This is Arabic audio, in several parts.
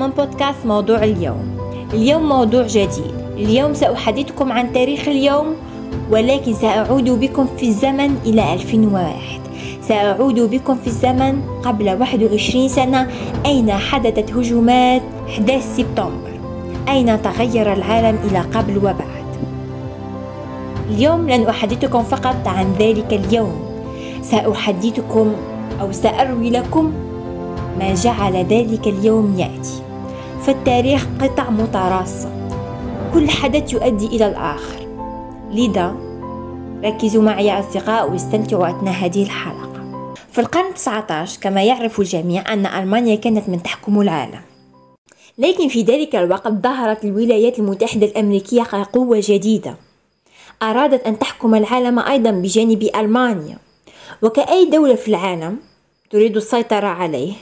من بودكاست موضوع اليوم. اليوم موضوع جديد. اليوم سأحدثكم عن تاريخ اليوم ولكن سأعود بكم في الزمن إلى 2001 سأعود بكم في الزمن قبل 21 سنة أين حدثت هجومات 11 سبتمبر؟ أين تغير العالم إلى قبل وبعد؟ اليوم لن أحدثكم فقط عن ذلك اليوم. سأحدثكم أو سأروي لكم ما جعل ذلك اليوم يأتي. فالتاريخ قطع متراصة كل حدث يؤدي إلى الآخر. لذا ركزوا معي يا أصدقاء واستمتعوا أثناء هذه الحلقة. في القرن 19 كما يعرف الجميع أن ألمانيا كانت من تحكم العالم. لكن في ذلك الوقت ظهرت الولايات المتحدة الأمريكية كقوة جديدة. أرادت أن تحكم العالم أيضا بجانب ألمانيا. وكأي دولة في العالم تريد السيطرة عليه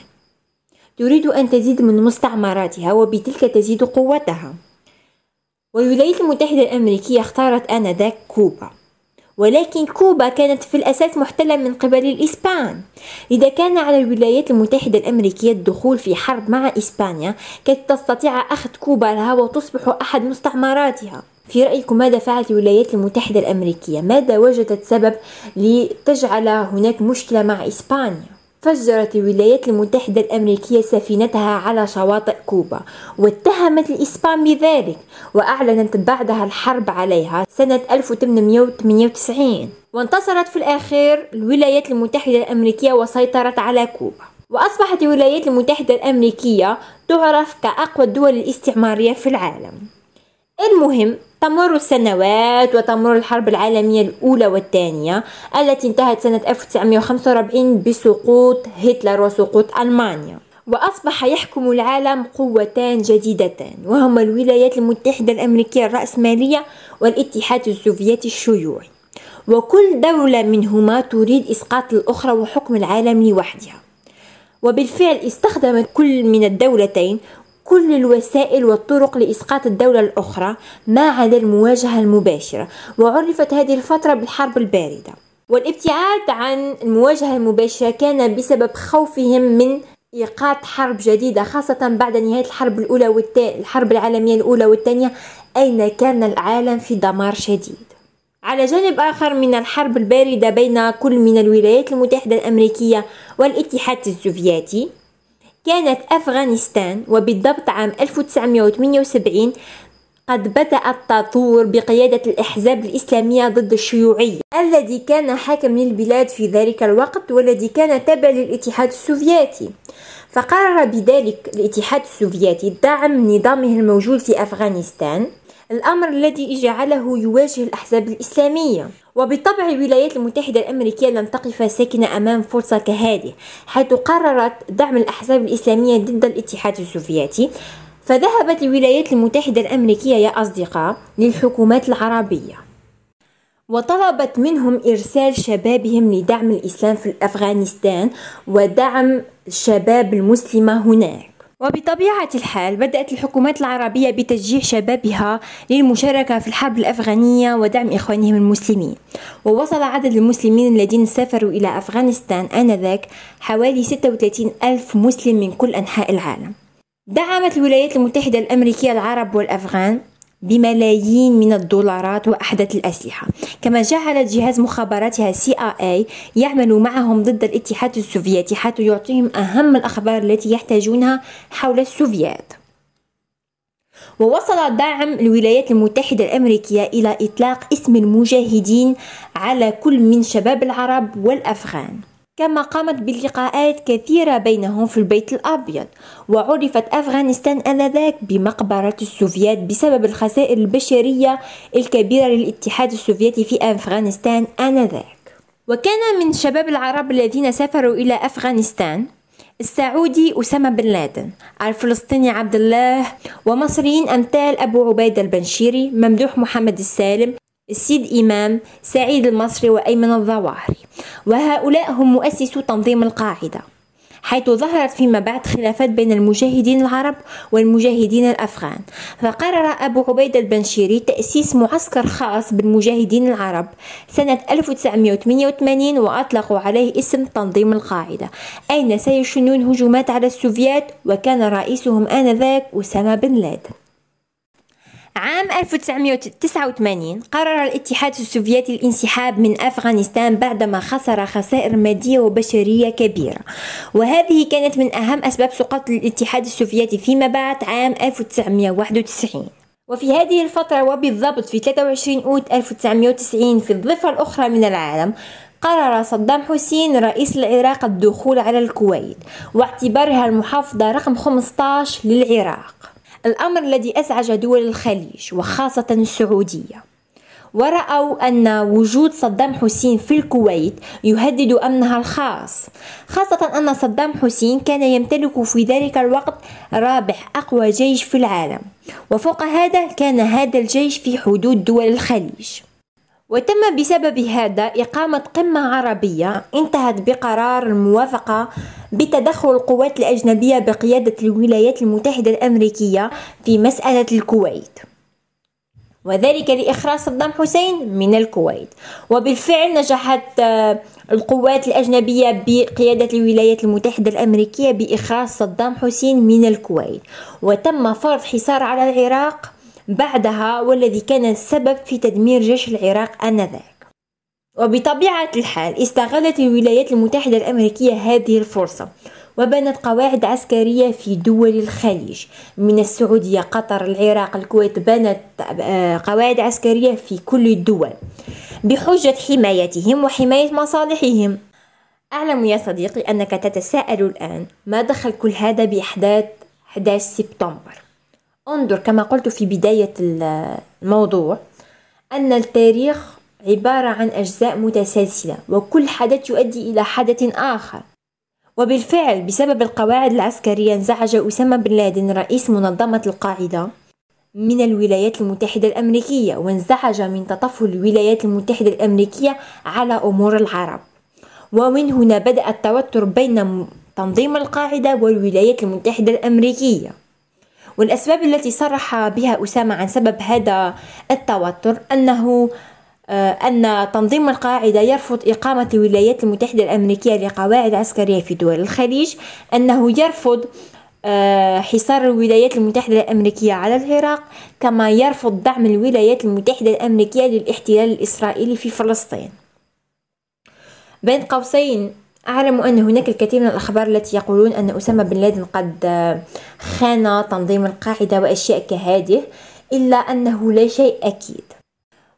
تريد أن تزيد من مستعمراتها وبتلك تزيد قوتها والولايات المتحدة الأمريكية اختارت آنذاك كوبا ولكن كوبا كانت في الأساس محتلة من قبل الإسبان إذا كان على الولايات المتحدة الأمريكية الدخول في حرب مع إسبانيا كانت تستطيع أخذ كوبا لها وتصبح أحد مستعمراتها في رأيكم ماذا فعلت الولايات المتحدة الأمريكية؟ ماذا وجدت سبب لتجعل هناك مشكلة مع إسبانيا؟ فجرت الولايات المتحدة الأمريكية سفينتها على شواطئ كوبا واتهمت الإسبان بذلك وأعلنت بعدها الحرب عليها سنة 1898 وانتصرت في الأخير الولايات المتحدة الأمريكية وسيطرت على كوبا. وأصبحت الولايات المتحدة الأمريكية تعرف كأقوى الدول الاستعمارية في العالم. المهم تمر السنوات وتمر الحرب العالمية الأولى والثانية التي انتهت سنة 1945 بسقوط هتلر وسقوط ألمانيا. وأصبح يحكم العالم قوتان جديدتان وهما الولايات المتحدة الأمريكية الرأسمالية والاتحاد السوفيتي الشيوعي. وكل دولة منهما تريد إسقاط الأخرى وحكم العالم لوحدها. وبالفعل استخدمت كل من الدولتين كل الوسائل والطرق لإسقاط الدولة الأخرى ما عدا المواجهة المباشرة وعرفت هذه الفترة بالحرب الباردة. والابتعاد عن المواجهة المباشرة كان بسبب خوفهم من إيقاع حرب جديدة خاصة بعد نهاية الحرب الأولى والثانية الحرب العالمية الأولى والثانية أين كان العالم في دمار شديد؟ على جانب آخر من الحرب الباردة بين كل من الولايات المتحدة الأمريكية والاتحاد السوفيتي كانت أفغانستان وبالضبط عام 1978 قد بدأ التطور بقيادة الأحزاب الإسلامية ضد الشيوعية الذي كان حاكم للبلاد في ذلك الوقت والذي كان تابع للاتحاد السوفيتي. فقرر بذلك الاتحاد السوفيتي دعم نظامه الموجود في أفغانستان الأمر الذي جعله يواجه الأحزاب الإسلامية. وبالطبع الولايات المتحدة الأمريكية لن تقف ساكنة أمام فرصة كهذه حيث قررت دعم الأحزاب الإسلامية ضد الاتحاد السوفيتي. فذهبت الولايات المتحدة الأمريكية يا أصدقاء للحكومات العربية. وطلبت منهم إرسال شبابهم لدعم الإسلام في أفغانستان ودعم الشباب المسلمة هناك. وبطبيعة الحال بدأت الحكومات العربية بتشجيع شبابها للمشاركة في الحرب الأفغانية ودعم إخوانهم المسلمين. ووصل عدد المسلمين الذين سافروا إلى أفغانستان آنذاك حوالي 36 ألف مسلم من كل أنحاء العالم. دعمت الولايات المتحدة الأمريكية العرب والأفغان بملايين من الدولارات وأحدث الأسلحة. كما جعلت جهاز مخابراتها CIA يعمل معهم ضد الاتحاد السوفيتي حتى يعطيهم أهم الأخبار التي يحتاجونها حول السوفيات ووصل دعم الولايات المتحدة الأمريكية إلى إطلاق اسم المجاهدين على كل من شباب العرب والأفغان. كما قامت بلقاءات كثيرة بينهم في البيت الأبيض وعرفت أفغانستان آنذاك بمقبرة السوفيات بسبب الخسائر البشرية الكبيرة للاتحاد السوفيتي في أفغانستان آنذاك. وكان من شباب العرب الذين سافروا إلى أفغانستان السعودي أسامة بن لادن الفلسطيني عبد الله ومصريين أمثال أبو عبيدة البنشيري ممدوح محمد السالم السيد إمام سعيد المصري وأيمن الظواهري. وهؤلاء هم مؤسسو تنظيم القاعدة حيث ظهرت فيما بعد خلافات بين المجاهدين العرب والمجاهدين الأفغان. فقرر أبو عبيدة البنشيري تأسيس معسكر خاص بالمجاهدين العرب سنة 1988 وأطلقوا عليه اسم تنظيم القاعدة أين سيشنون هجومات على السوفيات وكان رئيسهم آنذاك أسامة بن لادن. عام 1989 قرر الاتحاد السوفيتي الانسحاب من أفغانستان بعدما خسر خسائر مادية وبشرية كبيرة. وهذه كانت من أهم أسباب سقوط الاتحاد السوفيتي فيما بعد عام 1991 وفي هذه الفترة وبالضبط في 23 أوت 1990 في الضفة الأخرى من العالم قرر صدام حسين رئيس العراق الدخول على الكويت واعتبارها المحافظة رقم 15 للعراق. الأمر الذي أزعج دول الخليج وخاصة السعودية. ورأوا أن وجود صدام حسين في الكويت يهدد أمنها الخاص خاصة أن صدام حسين كان يمتلك في ذلك الوقت رابح أقوى جيش في العالم. وفوق هذا كان هذا الجيش في حدود دول الخليج. وتم بسبب هذا إقامة قمة عربية انتهت بقرار الموافقة بتدخل القوات الأجنبية بقيادة الولايات المتحدة الأمريكية في مسألة الكويت. وذلك لإخراج صدام حسين من الكويت. وبالفعل نجحت آه، القوات الأجنبية بقيادة الولايات المتحدة الأمريكية بإخراج صدام حسين من الكويت. وتم فرض حصار على العراق بعدها والذي كان السبب في تدمير جيش العراق آنذاك. وبطبيعة الحال استغلت الولايات المتحدة الأمريكية هذه الفرصة وبنت قواعد عسكرية في دول الخليج. من السعودية قطر العراق الكويت بنت آه، قواعد عسكرية في كل الدول. بحجة حمايتهم وحماية مصالحهم. أعلم يا صديقي أنك تتساءل الآن ما دخل كل هذا بأحداث 11 سبتمبر؟ انظر كما قلت في بداية الموضوع أن التاريخ عبارة عن أجزاء متسلسلة وكل حدث يؤدي إلى حدث آخر. وبالفعل بسبب القواعد العسكرية انزعج أسامة بن لادن رئيس منظمة القاعدة من الولايات المتحدة الأمريكية وانزعج من تطفل الولايات المتحدة الأمريكية على أمور العرب. ومن هنا بدأ التوتر بين تنظيم القاعدة والولايات المتحدة الأمريكية. والأسباب التي صرح بها أسامة عن سبب هذا التوتر أنه آه، أن تنظيم القاعدة يرفض إقامة الولايات المتحدة الأمريكية لقواعد عسكرية في دول الخليج أنه يرفض آه، حصار الولايات المتحدة الأمريكية على العراق كما يرفض دعم الولايات المتحدة الأمريكية للاحتلال الإسرائيلي في فلسطين. بين قوسين أعلم أن هناك الكثير من الأخبار التي يقولون أن أسامة بن لادن قد خان تنظيم القاعدة وأشياء كهذه إلا أنه لا شيء أكيد.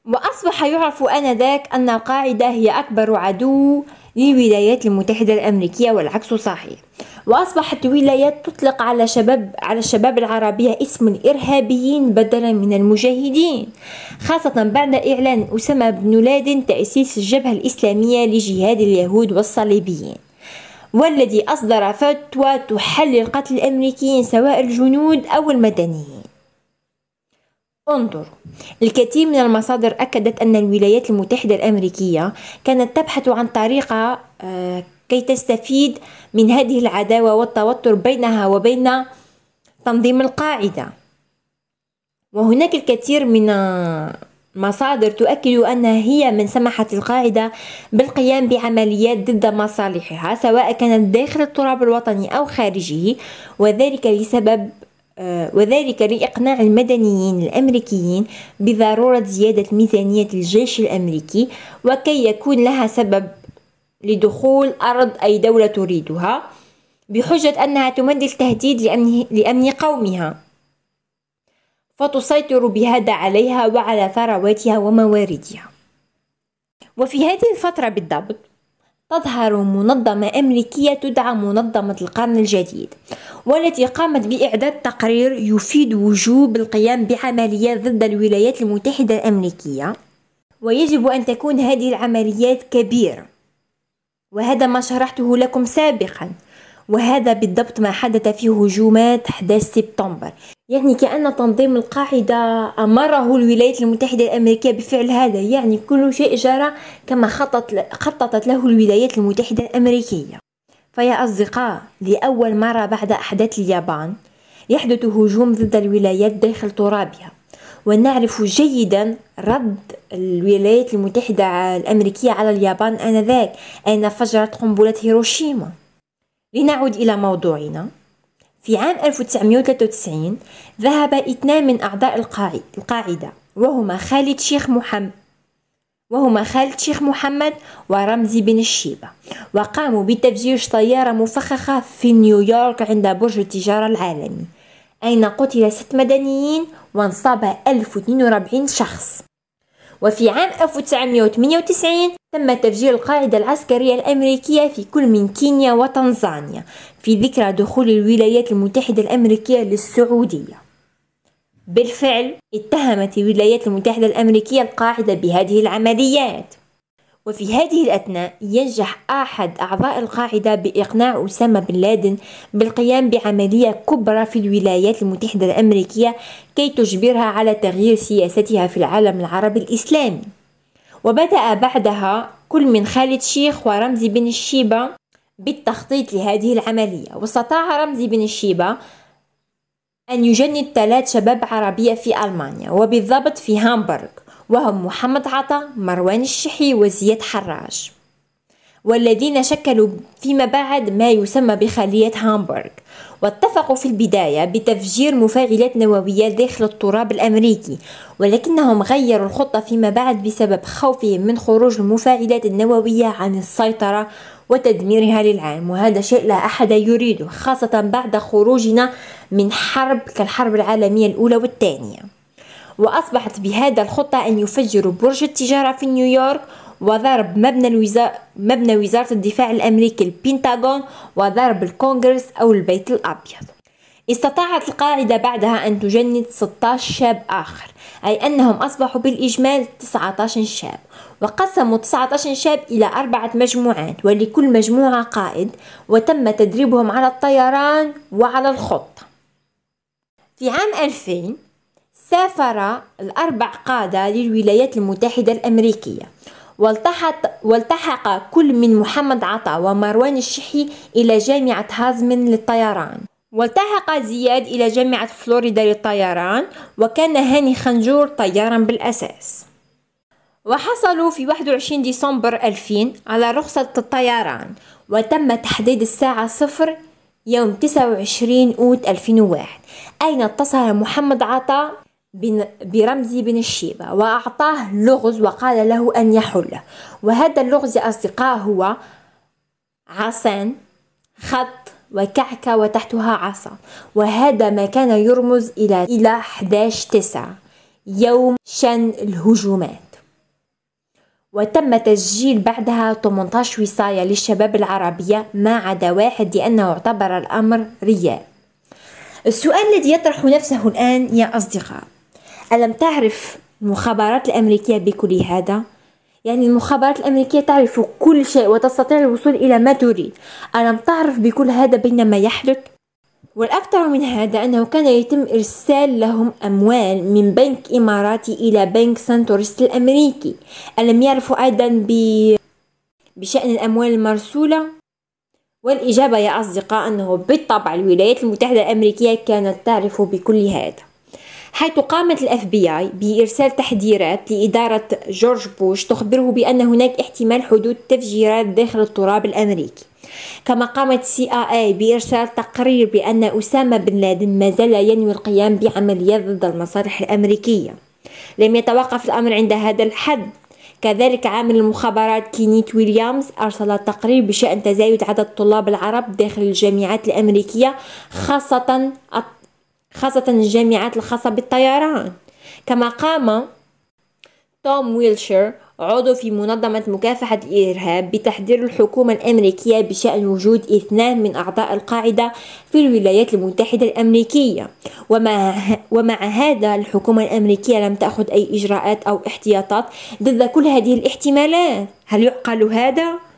وأصبح يعرف آنذاك أن القاعدة هي أكبر عدو للولايات المتحدة الأمريكية والعكس صحيح. وأصبحت الولايات تطلق على شباب على الشباب العربية اسم الإرهابيين بدلا من المجاهدين خاصة بعد إعلان أسامة بن لادن تأسيس الجبهة الإسلامية لجهاد اليهود والصليبيين والذي أصدر فتوى تحلل قتل الأمريكيين سواء الجنود أو المدنيين. انظر. الكثير من المصادر أكدت أن الولايات المتحدة الأمريكية كانت تبحث عن طريقة آه، كي تستفيد من هذه العداوة والتوتر بينها وبين تنظيم القاعدة. وهناك الكثير من مصادر تؤكد أنها هي من سمحت القاعدة بالقيام بعمليات ضد مصالحها سواء كانت داخل التراب الوطني أو خارجه وذلك لسبب آه، وذلك لإقناع المدنيين الأمريكيين بضرورة زيادة ميزانية الجيش الأمريكي وكي يكون لها سبب لدخول أرض أي دولة تريدها بحجة أنها تمثل تهديد لأمن, لأمن قومها. فتسيطر بهذا عليها وعلى ثرواتها ومواردها. وفي هذه الفترة بالضبط تظهر منظمة أمريكية تدعى منظمة القرن الجديد والتي قامت بإعداد تقرير يفيد وجوب القيام بعمليات ضد الولايات المتحدة الأمريكية. ويجب أن تكون هذه العمليات كبيرة. وهذا ما شرحته لكم سابقا. وهذا بالضبط ما حدث في هجومات 11 سبتمبر. يعني كأن تنظيم القاعدة أمره الولايات المتحدة الأمريكية بفعل هذا يعني كل شيء جرى كما خطط خططت له الولايات المتحدة الأمريكية. فيا أصدقاء لأول مرة بعد أحداث اليابان يحدث هجوم ضد الولايات داخل ترابها ونعرف جيدا رد الولايات المتحدة الأمريكية على اليابان آنذاك أين فجرت قنبلة هيروشيما. لنعود إلى موضوعنا. في عام 1993 ذهب إثنان من أعضاء القاعدة وهما خالد شيخ محمد وهما خالد شيخ محمد ورمزي بن الشيبة. وقاموا بتفجير طيارة مفخخة في نيويورك عند برج التجارة العالمي أين قتل ست مدنيين وانصاب 1042 شخص. وفي عام 1998 تم تفجير القاعدة العسكرية الأمريكية في كل من كينيا وتنزانيا في ذكرى دخول الولايات المتحدة الأمريكية للسعودية. بالفعل اتهمت الولايات المتحدة الأمريكية القاعدة بهذه العمليات. وفي هذه الأثناء ينجح أحد أعضاء القاعدة بإقناع أسامة بن لادن بالقيام بعملية كبرى في الولايات المتحدة الأمريكية كي تجبرها على تغيير سياستها في العالم العربي الإسلامي. وبدأ بعدها كل من خالد شيخ ورمزي بن الشيبة بالتخطيط لهذه العملية. واستطاع رمزي بن الشيبة أن يجند ثلاث شباب عربية في ألمانيا وبالضبط في هامبورغ. وهم محمد عطا مروان الشحي وزياد حراج. والذين شكلوا فيما بعد ما يسمى بخلية هامبورغ. واتفقوا في البداية بتفجير مفاعلات نووية داخل التراب الأمريكي. ولكنهم غيروا الخطة فيما بعد بسبب خوفهم من خروج المفاعلات النووية عن السيطرة وتدميرها للعالم وهذا شيء لا أحد يريده خاصة بعد خروجنا من حرب كالحرب العالمية الأولى والثانية. وأصبحت بهذا الخطة أن يفجروا برج التجارة في نيويورك وضرب مبنى, الوزا... مبنى وزارة الدفاع الأمريكي البنتاغون وضرب الكونغرس أو البيت الأبيض. استطاعت القاعدة بعدها أن تجند 16 شاب آخر أي أنهم أصبحوا بالإجمال 19 شاب وقسموا 19 شاب إلى أربعة مجموعات ولكل مجموعة قائد وتم تدريبهم على الطيران وعلى الخطة في عام 2000 سافر الأربع قادة للولايات المتحدة الأمريكية. والتحق, والتحق كل من محمد عطا ومروان الشحي إلى جامعة هازمن للطيران. والتحق زياد إلى جامعة فلوريدا للطيران وكان هاني خنجور طيارا بالأساس. وحصلوا في 21 ديسمبر 2000 على رخصة الطيران وتم تحديد الساعة صفر يوم 29 أوت 2001 أين اتصل محمد عطا؟ برمزي بن الشيبة وأعطاه لغز وقال له أن يحله وهذا اللغز يا أصدقاء هو عصان خط وكعكة وتحتها عصا. وهذا ما كان يرمز إلى إلى 11 تسعة يوم شن الهجومات. وتم تسجيل بعدها 18 وصاية للشباب العربية ما عدا واحد لأنه اعتبر الأمر رياء. السؤال الذي يطرح نفسه الآن يا أصدقاء ألم تعرف المخابرات الأمريكية بكل هذا؟ يعني المخابرات الأمريكية تعرف كل شيء وتستطيع الوصول إلى ما تريد ألم تعرف بكل هذا بينما يحدث؟ والأكثر من هذا أنه كان يتم إرسال لهم أموال من بنك إماراتي إلى بنك سانتورست الأمريكي ألم يعرفوا أيضا ب... بشأن الأموال المرسولة؟ والإجابة يا أصدقاء أنه بالطبع الولايات المتحدة الأمريكية كانت تعرف بكل هذا حيث قامت ال FBI بإرسال تحذيرات لإدارة جورج بوش تخبره بأن هناك احتمال حدوث تفجيرات داخل التراب الأمريكي. كما قامت CIA بإرسال تقرير بأن أسامة بن لادن ما زال ينوي القيام بعمليات ضد المصالح الأمريكية. لم يتوقف الأمر عند هذا الحد. كذلك عامل المخابرات كينيت ويليامز أرسل تقرير بشأن تزايد عدد الطلاب العرب داخل الجامعات الأمريكية خاصة خاصة الجامعات الخاصة بالطيران. كما قام توم ويلشر عضو في منظمة مكافحة الإرهاب بتحذير الحكومة الأمريكية بشأن وجود اثنان من أعضاء القاعدة في الولايات المتحدة الأمريكية. ومع, ومع هذا الحكومة الأمريكية لم تأخذ أي إجراءات أو احتياطات ضد كل هذه الاحتمالات. هل يعقل هذا؟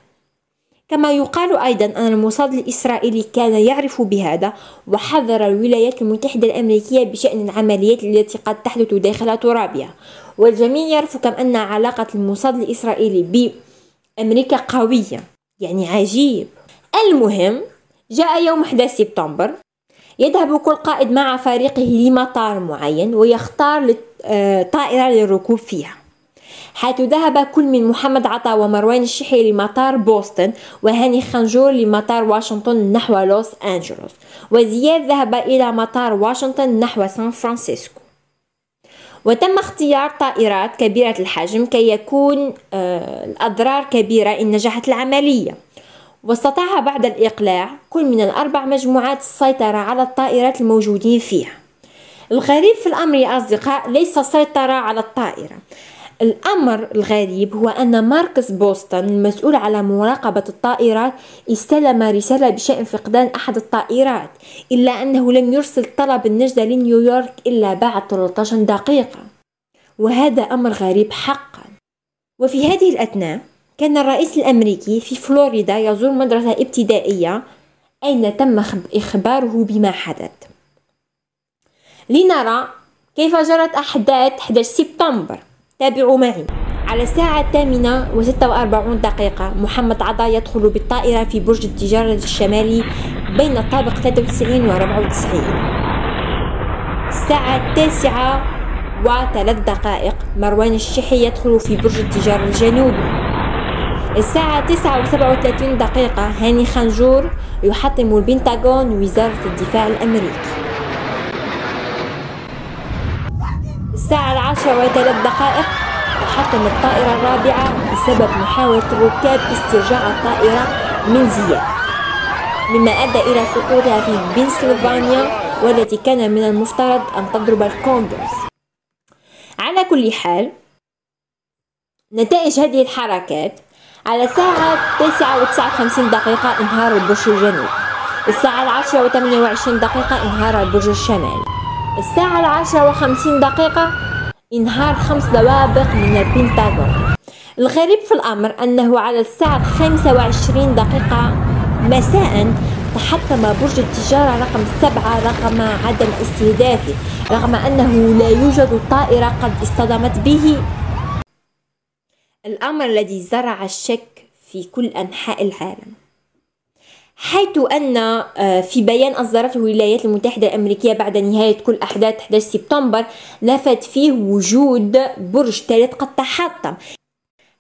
كما يقال أيضا أن الموساد الإسرائيلي كان يعرف بهذا وحذر الولايات المتحدة الأمريكية بشأن العمليات التي قد تحدث داخل ترابها والجميع يعرف كم أن علاقة الموساد الإسرائيلي بأمريكا قوية يعني عجيب. المهم جاء يوم 11 سبتمبر يذهب كل قائد مع فريقه لمطار معين ويختار آه، طائرة للركوب فيها. حيث ذهب كل من محمد عطا ومروان الشحي لمطار بوسطن وهاني حنجور لمطار واشنطن نحو لوس أنجلوس. وزياد ذهب إلى مطار واشنطن نحو سان فرانسيسكو. وتم اختيار طائرات كبيرة الحجم كي يكون آه، الأضرار كبيرة إن نجحت العملية. واستطاع بعد الإقلاع كل من الأربع مجموعات السيطرة على الطائرات الموجودين فيها. الغريب في الأمر يا أصدقاء ليس سيطرة على الطائرة. الأمر الغريب هو أن ماركس بوسطن المسؤول على مراقبة الطائرات استلم رسالة بشأن فقدان أحد الطائرات إلا أنه لم يرسل طلب النجدة لنيويورك إلا بعد 13 دقيقة. وهذا أمر غريب حقا. وفي هذه الأثناء كان الرئيس الأمريكي في فلوريدا يزور مدرسة ابتدائية أين تم إخباره بما حدث. لنرى كيف جرت أحداث 11 سبتمبر. تابعوا معي. على الساعة الثامنة وستة وأربعون دقيقة محمد عطا يدخل بالطائرة في برج التجارة الشمالي بين الطابق 93 و 94 الساعة التاسعة وثلاث دقائق مروان الشحي يدخل في برج التجارة الجنوبي. الساعة تسعة وسبعة وثلاثين دقيقة هاني خنجور يحطم البنتاغون وزارة الدفاع الأمريكي. الساعة العاشرة وثلاث دقائق تحطم الطائرة الرابعة بسبب محاولة الركاب استرجاع الطائرة من زياد. مما أدى إلى سقوطها في بنسلفانيا والتي كان من المفترض أن تضرب الكوندرز على كل حال نتائج هذه الحركات على الساعة تسعة وتسعة وخمسين دقيقة إنهار البرج الجنوبي. الساعة العاشرة وثمانية وعشرين دقيقة إنهار البرج الشمالي. الساعة العاشرة وخمسين دقيقة إنهار خمس دوابق من البنتاغون. الغريب في الأمر أنه على الساعة الخامسة وعشرين دقيقة مساء تحطم برج التجارة رقم سبعة رغم عدم استهدافه رغم أنه لا يوجد طائرة قد اصطدمت به. الأمر الذي زرع الشك في كل أنحاء العالم. حيث أن آه، في بيان أصدرته الولايات المتحدة الأمريكية بعد نهاية كل أحداث 11 سبتمبر لفت فيه وجود برج ثالث قد تحطم.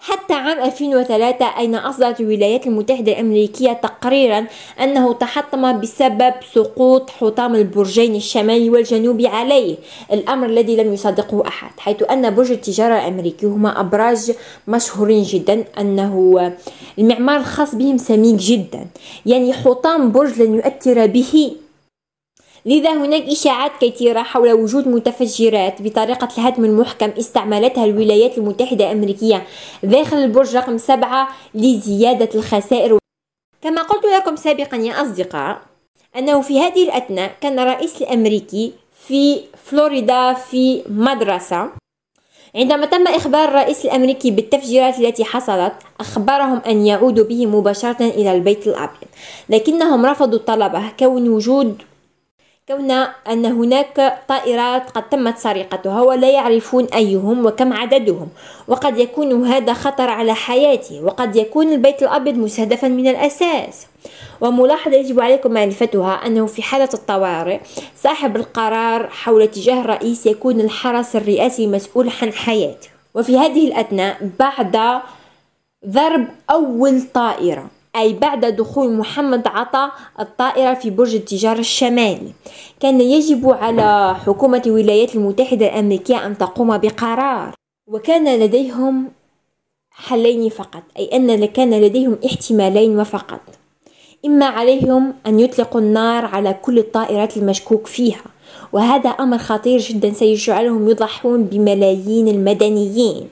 حتى عام 2003 أين أصدرت الولايات المتحدة الأمريكية تقريرا أنه تحطم بسبب سقوط حطام البرجين الشمالي والجنوبي عليه الأمر الذي لم يصدقه أحد حيث أن برج التجارة الأمريكي هما أبراج مشهورين جدا أنه المعمار الخاص بهم سميك جدا يعني حطام برج لن يؤثر به لذا هناك إشاعات كثيرة حول وجود متفجرات بطريقة الهدم المحكم استعملتها الولايات المتحدة الأمريكية داخل البرج رقم سبعة لزيادة الخسائر. كما قلت لكم سابقا يا أصدقاء أنه في هذه الأثناء كان الرئيس الأمريكي في فلوريدا في مدرسة عندما تم إخبار الرئيس الأمريكي بالتفجيرات التي حصلت أخبرهم أن يعودوا به مباشرة إلى البيت الأبيض لكنهم رفضوا طلبه كون وجود كون أن هناك طائرات قد تمت سرقتها ولا يعرفون أيهم وكم عددهم وقد يكون هذا خطر على حياته وقد يكون البيت الأبيض مستهدفا من الأساس. وملاحظة يجب عليكم معرفتها أنه في حالة الطوارئ صاحب القرار حول اتجاه الرئيس يكون الحرس الرئاسي مسؤول عن حياته. وفي هذه الأثناء بعد ضرب أول طائرة. أي بعد دخول محمد عطا الطائرة في برج التجارة الشمالي. كان يجب على حكومة الولايات المتحدة الأمريكية أن تقوم بقرار. وكان لديهم حلين فقط أي أن كان لديهم احتمالين وفقط. إما عليهم أن يطلقوا النار على كل الطائرات المشكوك فيها. وهذا أمر خطير جدا سيجعلهم يضحون بملايين المدنيين.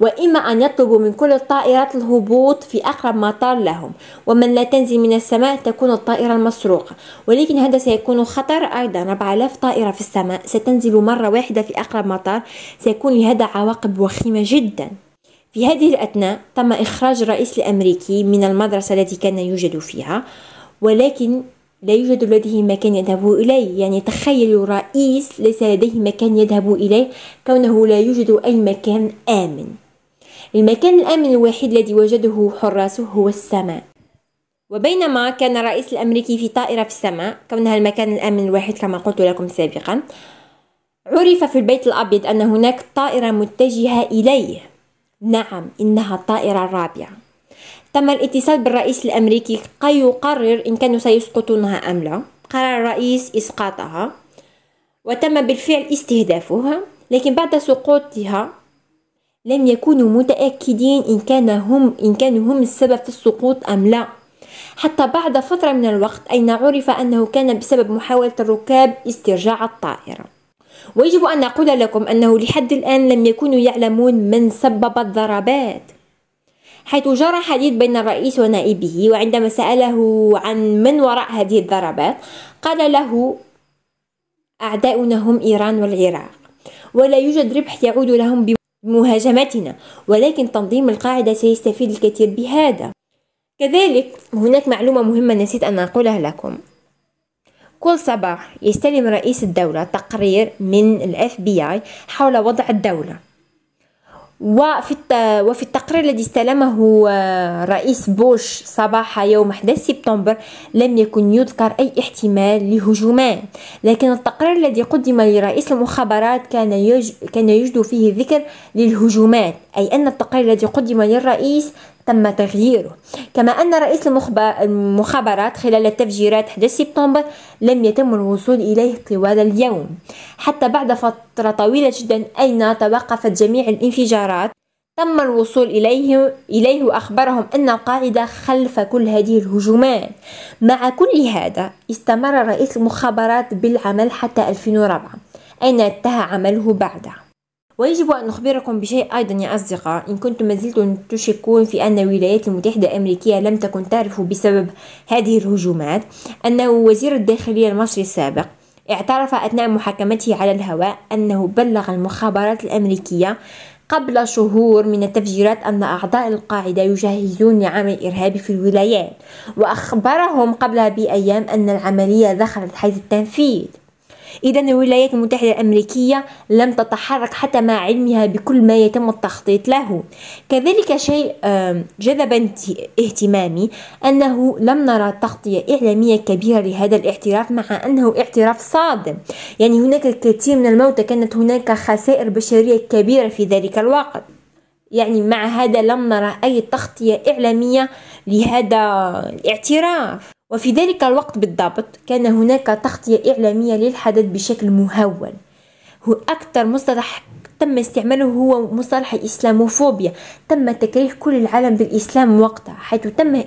وإما أن يطلبوا من كل الطائرات الهبوط في أقرب مطار لهم ومن لا تنزل من السماء تكون الطائرة المسروقة. ولكن هذا سيكون خطر أيضا. 4000 طائرة في السماء ستنزل مرة واحدة في أقرب مطار سيكون لهذا عواقب وخيمة جدا. في هذه الأثناء تم إخراج الرئيس الأمريكي من المدرسة التي كان يوجد فيها ولكن لا يوجد لديه مكان يذهب إليه. يعني تخيلوا رئيس ليس لديه مكان يذهب إليه. كونه لا يوجد أي مكان آمن. المكان الآمن الوحيد الذي وجده حراسه هو السماء. وبينما كان الرئيس الأمريكي في طائرة في السماء كونها المكان الآمن الواحد كما قلت لكم سابقا عرف في البيت الأبيض أن هناك طائرة متجهة إليه. نعم إنها الطائرة الرابعة تم الاتصال بالرئيس الأمريكي كي يقرر إن كانوا سيسقطونها أم لا. قرر الرئيس إسقاطها وتم بالفعل استهدافها لكن بعد سقوطها لم يكونوا متأكدين إن كان هم إن كانوا هم السبب في السقوط أم لا. حتى بعد فترة من الوقت أين عرف أنه كان بسبب محاولة الركاب استرجاع الطائرة. ويجب أن أقول لكم أنه لحد الآن لم يكونوا يعلمون من سبب الضربات. حيث جرى حديث بين الرئيس ونائبه وعندما سأله عن من وراء هذه الضربات قال له أعداؤنا هم إيران والعراق ولا يوجد ربح يعود لهم بمهاجمتنا ولكن تنظيم القاعدة سيستفيد الكثير بهذا. كذلك هناك معلومة مهمة نسيت أن أقولها لكم. كل صباح يستلم رئيس الدولة تقرير من ال FBI حول وضع الدولة. وفي وفي التقرير الذي استلمه آه، رئيس بوش صباح يوم 11 سبتمبر لم يكن يذكر أي احتمال لهجومات لكن التقرير الذي قدم لرئيس المخابرات كان. كان يوجد فيه ذكر للهجومات أي أن التقرير الذي قدم للرئيس تم تغييره. كما أن رئيس المخابرات خلال التفجيرات 11 سبتمبر لم يتم الوصول إليه طوال اليوم. حتى بعد فترة طويلة جدا أين توقفت جميع الانفجارات؟ تم الوصول إليه, إليه وأخبرهم أن القاعدة خلف كل هذه الهجومات. مع كل هذا استمر رئيس المخابرات بالعمل حتى 2004 أين انتهى عمله بعدها ويجب أن نخبركم بشيء أيضا يا أصدقاء. إن كنتم ما زلتم تشكون في أن الولايات المتحدة الأمريكية لم تكن تعرف بسبب هذه الهجومات أنه وزير الداخلية المصري السابق اعترف أثناء محاكمته على الهواء أنه بلغ المخابرات الأمريكية قبل شهور من التفجيرات أن أعضاء القاعدة يجهزون لعمل إرهابي في الولايات وأخبرهم قبلها بأيام أن العملية دخلت حيز التنفيذ. إذا الولايات المتحدة الأمريكية لم تتحرك حتى مع علمها بكل ما يتم التخطيط له. كذلك شيء جذب اهتمامي أنه لم نرى تغطية إعلامية كبيرة لهذا الاعتراف مع أنه اعتراف صادم. يعني هناك الكثير من الموتى كانت هناك خسائر بشرية كبيرة في ذلك الوقت. يعني مع هذا لم نرى أي تغطية إعلامية لهذا الاعتراف. وفي ذلك الوقت بالضبط كان هناك تغطية إعلامية للحدث بشكل مهول هو أكثر مصطلح تم استعماله هو مصطلح الإسلاموفوبيا تم تكريه كل العالم بالإسلام وقتها حيث تم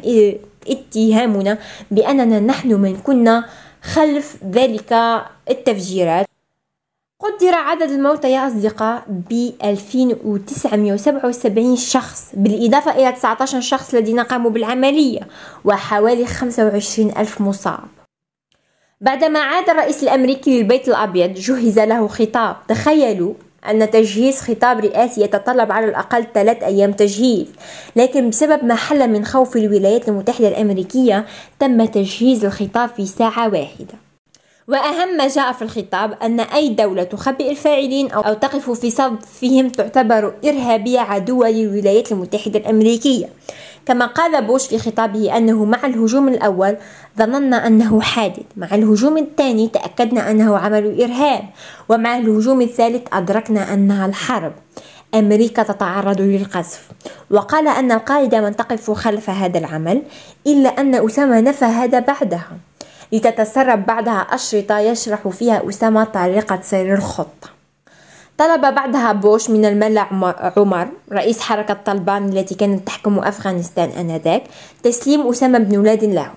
اتهامنا بأننا نحن من كنا خلف ذلك التفجيرات. قدر عدد الموتى يا أصدقاء ب 2977 شخص بالإضافة إلى 19 شخص الذين قاموا بالعملية وحوالي 25 ألف مصاب. بعدما عاد الرئيس الأمريكي للبيت الأبيض جهز له خطاب. تخيلوا أن تجهيز خطاب رئاسي يتطلب على الأقل ثلاث أيام تجهيز. لكن بسبب ما حل من خوف الولايات المتحدة الأمريكية تم تجهيز الخطاب في ساعة واحدة. وأهم ما جاء في الخطاب أن أي دولة تخبئ الفاعلين أو تقف في صفهم تعتبر إرهابية عدوة للولايات المتحدة الأمريكية. كما قال بوش في خطابه أنه مع الهجوم الأول ظننا أنه حادث مع الهجوم الثاني تأكدنا أنه عمل إرهاب ومع الهجوم الثالث أدركنا أنها الحرب. أمريكا تتعرض للقذف. وقال أن القاعدة من تقف خلف هذا العمل إلا أن أسامة نفى هذا بعدها. لتتسرب بعدها أشرطة يشرح فيها أسامة طريقة سير الخطة طلب بعدها بوش من الملأ عمر رئيس حركة طالبان التي كانت تحكم أفغانستان آنذاك تسليم أسامة بن لادن لهم.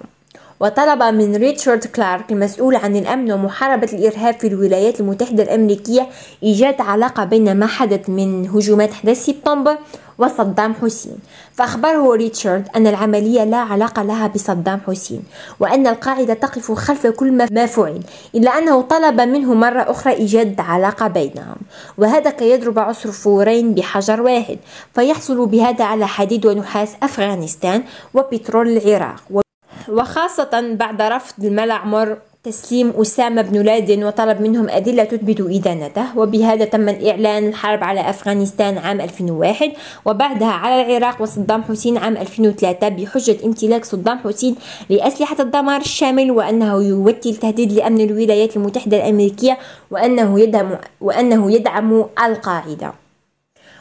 وطلب من ريتشارد كلارك المسؤول عن الأمن ومحاربة الإرهاب في الولايات المتحدة الأمريكية إيجاد علاقة بين ما حدث من هجومات 11 سبتمبر وصدام حسين. فأخبره ريتشارد أن العملية لا علاقة لها بصدام حسين وأن القاعدة تقف خلف كل ما فعل إلا أنه طلب منه مرة أخرى إيجاد علاقة بينهم وهذا كي يضرب عصفورين بحجر واحد فيحصل بهذا على حديد ونحاس أفغانستان وبترول العراق. وخاصة بعد رفض الملا عمر تسليم أسامة بن لادن وطلب منهم أدلة تثبت إدانته وبهذا تم الإعلان الحرب على أفغانستان عام 2001 وبعدها على العراق وصدام حسين عام 2003 بحجة امتلاك صدام حسين لأسلحة الدمار الشامل وأنه يمثل تهديد لأمن الولايات المتحدة الأمريكية وأنه يدعم, وأنه يدعم القاعدة.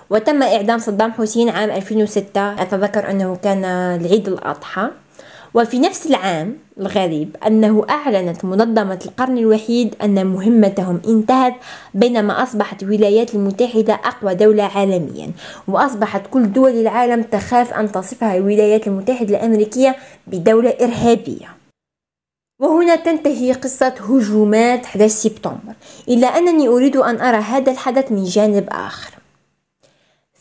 وتم إعدام صدام حسين عام 2006 أتذكر أنه كان العيد الأضحى. وفي نفس العام الغريب أنه أعلنت منظمة القرن الوحيد أن مهمتهم انتهت بينما أصبحت الولايات المتحدة أقوى دولة عالميا وأصبحت كل دول العالم تخاف أن تصفها الولايات المتحدة الأمريكية بدولة إرهابية. وهنا تنتهي قصة هجومات 11 سبتمبر. إلا أنني أريد أن أرى هذا الحدث من جانب آخر.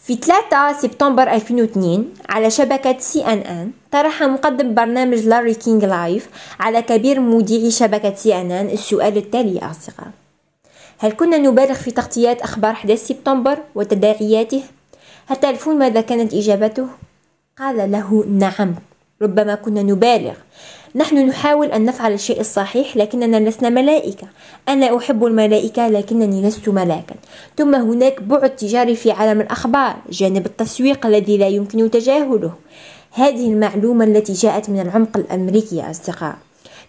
في 3 سبتمبر 2002 على شبكة CNN طرح مقدم برنامج Larry King Live على كبير مذيعي شبكة CNN السؤال التالي يا أصدقاء هل كنا نبالغ في تغطيات أخبار 11 سبتمبر وتداعياته؟ هل تعرفون ماذا كانت إجابته؟ قال له نعم ربما كنا نبالغ. نحن نحاول أن نفعل الشيء الصحيح لكننا لسنا ملائكة. أنا أحب الملائكة لكنني لست ملاكا. ثم هناك بعد تجاري في عالم الأخبار جانب التسويق الذي لا يمكن تجاهله. هذه المعلومة التي جاءت من العمق الأمريكي يا أصدقاء.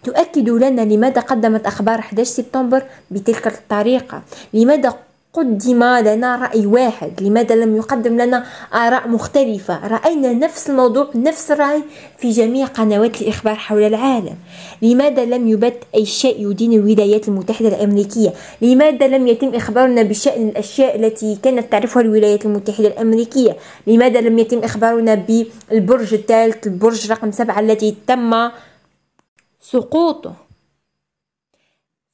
تؤكد لنا لماذا قدمت أخبار 11 سبتمبر بتلك الطريقة. لماذا قدم لنا رأي واحد لماذا لم يقدم لنا آراء مختلفة؟ رأينا نفس الموضوع نفس الرأي في جميع قنوات الإخبار حول العالم. لماذا لم يبت أي شيء يدين الولايات المتحدة الأمريكية؟ لماذا لم يتم إخبارنا بشأن الأشياء التي كانت تعرفها الولايات المتحدة الأمريكية؟ لماذا لم يتم إخبارنا بالبرج الثالث البرج رقم سبعة التي تم سقوطه؟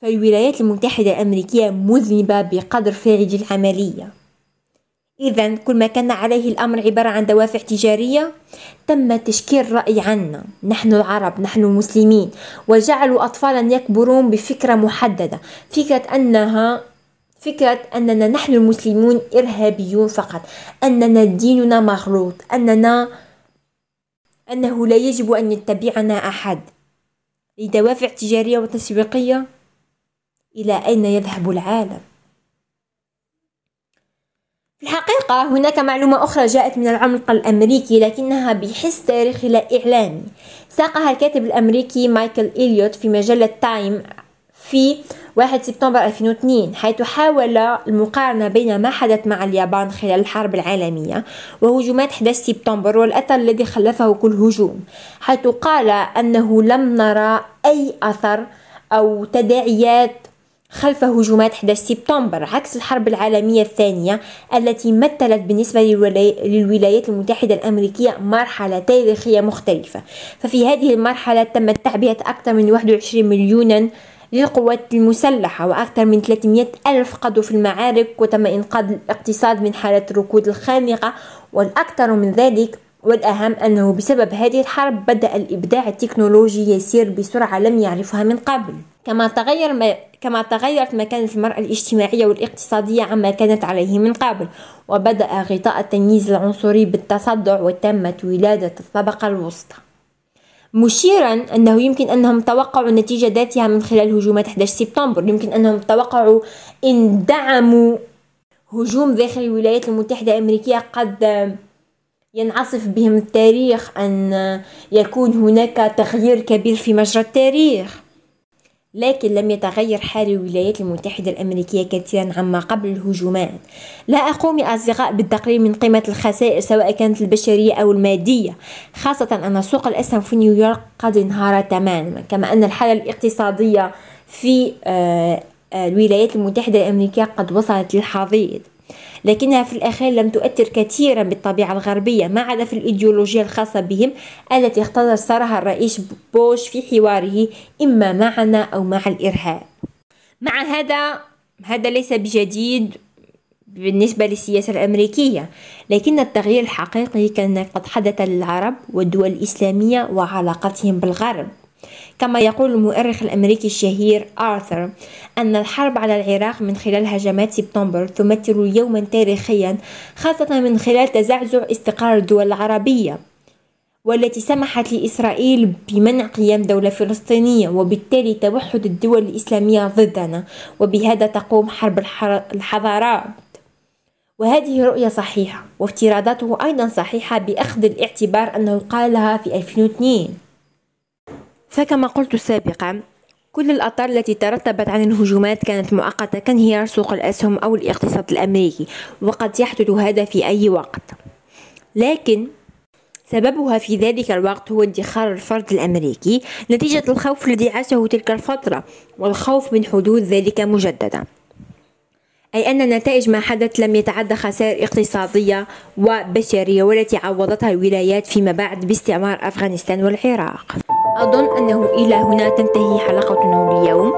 فالولايات المتحدة الأمريكية مذنبة بقدر فاعل العملية. إذا كل ما كان عليه الأمر عبارة عن دوافع تجارية تم تشكيل رأي عنا. نحن العرب نحن المسلمين. وجعلوا أطفالا يكبرون بفكرة محددة. فكرة أنها فكرة أننا نحن المسلمون إرهابيون فقط. أننا ديننا مغلوط. أننا أنه لا يجب أن يتبعنا أحد. لدوافع تجارية وتسويقية إلى أين يذهب العالم؟ في الحقيقة هناك معلومة أخرى جاءت من العمق الأمريكي لكنها بحس تاريخي لا إعلامي ساقها الكاتب الأمريكي مايكل إليوت في مجلة تايم في 1 سبتمبر 2002 حيث حاول المقارنة بين ما حدث مع اليابان خلال الحرب العالمية وهجومات 11 سبتمبر والأثر الذي خلفه كل هجوم حيث قال أنه لم نرى أي أثر أو تداعيات خلف هجومات 11 سبتمبر عكس الحرب العالمية الثانية التي مثلت بالنسبة للولايات المتحدة الأمريكية مرحلة تاريخية مختلفة. ففي هذه المرحلة تم تعبئة أكثر من 21 مليونا للقوات المسلحة وأكثر من 300 ألف قضوا في المعارك وتم إنقاذ الاقتصاد من حالة الركود الخانقة والأكثر من ذلك والأهم أنه بسبب هذه الحرب بدأ الإبداع التكنولوجي يسير بسرعة لم يعرفها من قبل. كما تغير ما كما تغيرت مكانة المرأة الاجتماعية والاقتصادية عما كانت عليه من قبل وبدأ غطاء التمييز العنصري بالتصدع وتمت ولادة الطبقة الوسطى. مشيرا أنه يمكن أنهم توقعوا النتيجة ذاتها من خلال هجومات 11 سبتمبر. يمكن أنهم توقعوا إن دعموا هجوم داخل الولايات المتحدة الأمريكية قد ينعصف بهم التاريخ أن يكون هناك تغيير كبير في مجرى التاريخ. لكن لم يتغير حال الولايات المتحدة الأمريكية كثيرا عما قبل الهجومات. لا أقوم يا أصدقاء بالتقرير من قيمة الخسائر سواء كانت البشرية أو المادية خاصة أن سوق الأسهم في نيويورك قد انهار تماما. كما أن الحالة الاقتصادية في آه، آه، الولايات المتحدة الأمريكية قد وصلت للحضيض. لكنها في الأخير لم تؤثر كثيرا بالطبيعة الغربية ما عدا في الإيديولوجيا الخاصة بهم التي اختصرها الرئيس بوش في حواره إما معنا أو مع الإرهاب. مع هذا هذا ليس بجديد بالنسبة للسياسة الأمريكية لكن التغيير الحقيقي كان قد حدث للعرب والدول الإسلامية وعلاقتهم بالغرب. كما يقول المؤرخ الأمريكي الشهير آرثر أن الحرب على العراق من خلال هجمات سبتمبر تمثل يوما تاريخيا خاصة من خلال تزعزع استقرار الدول العربية والتي سمحت لإسرائيل بمنع قيام دولة فلسطينية وبالتالي توحد الدول الإسلامية ضدنا وبهذا تقوم حرب الحضارات. وهذه رؤية صحيحة وافتراضاته أيضا صحيحة بأخذ الاعتبار أنه قالها في 2002 فكما قلت سابقا كل الأطار التي ترتبت عن الهجومات كانت مؤقتة كانهيار سوق الأسهم أو الاقتصاد الأمريكي وقد يحدث هذا في أي وقت. لكن سببها في ذلك الوقت هو ادخار الفرد الأمريكي نتيجة الخوف الذي عاشه تلك الفترة والخوف من حدوث ذلك مجددا. أي أن نتائج ما حدث لم يتعدى خسائر اقتصادية وبشرية والتي عوضتها الولايات فيما بعد باستعمار أفغانستان والعراق. أظن أنه إلى هنا تنتهي حلقتنا اليوم.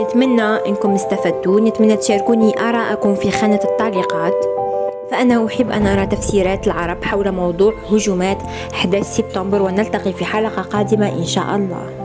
نتمنى أنكم استفدتوا. نتمنى تشاركوني آراءكم في خانة التعليقات. فأنا أحب أن أرى تفسيرات العرب حول موضوع هجومات 11 سبتمبر ونلتقي في حلقة قادمة إن شاء الله.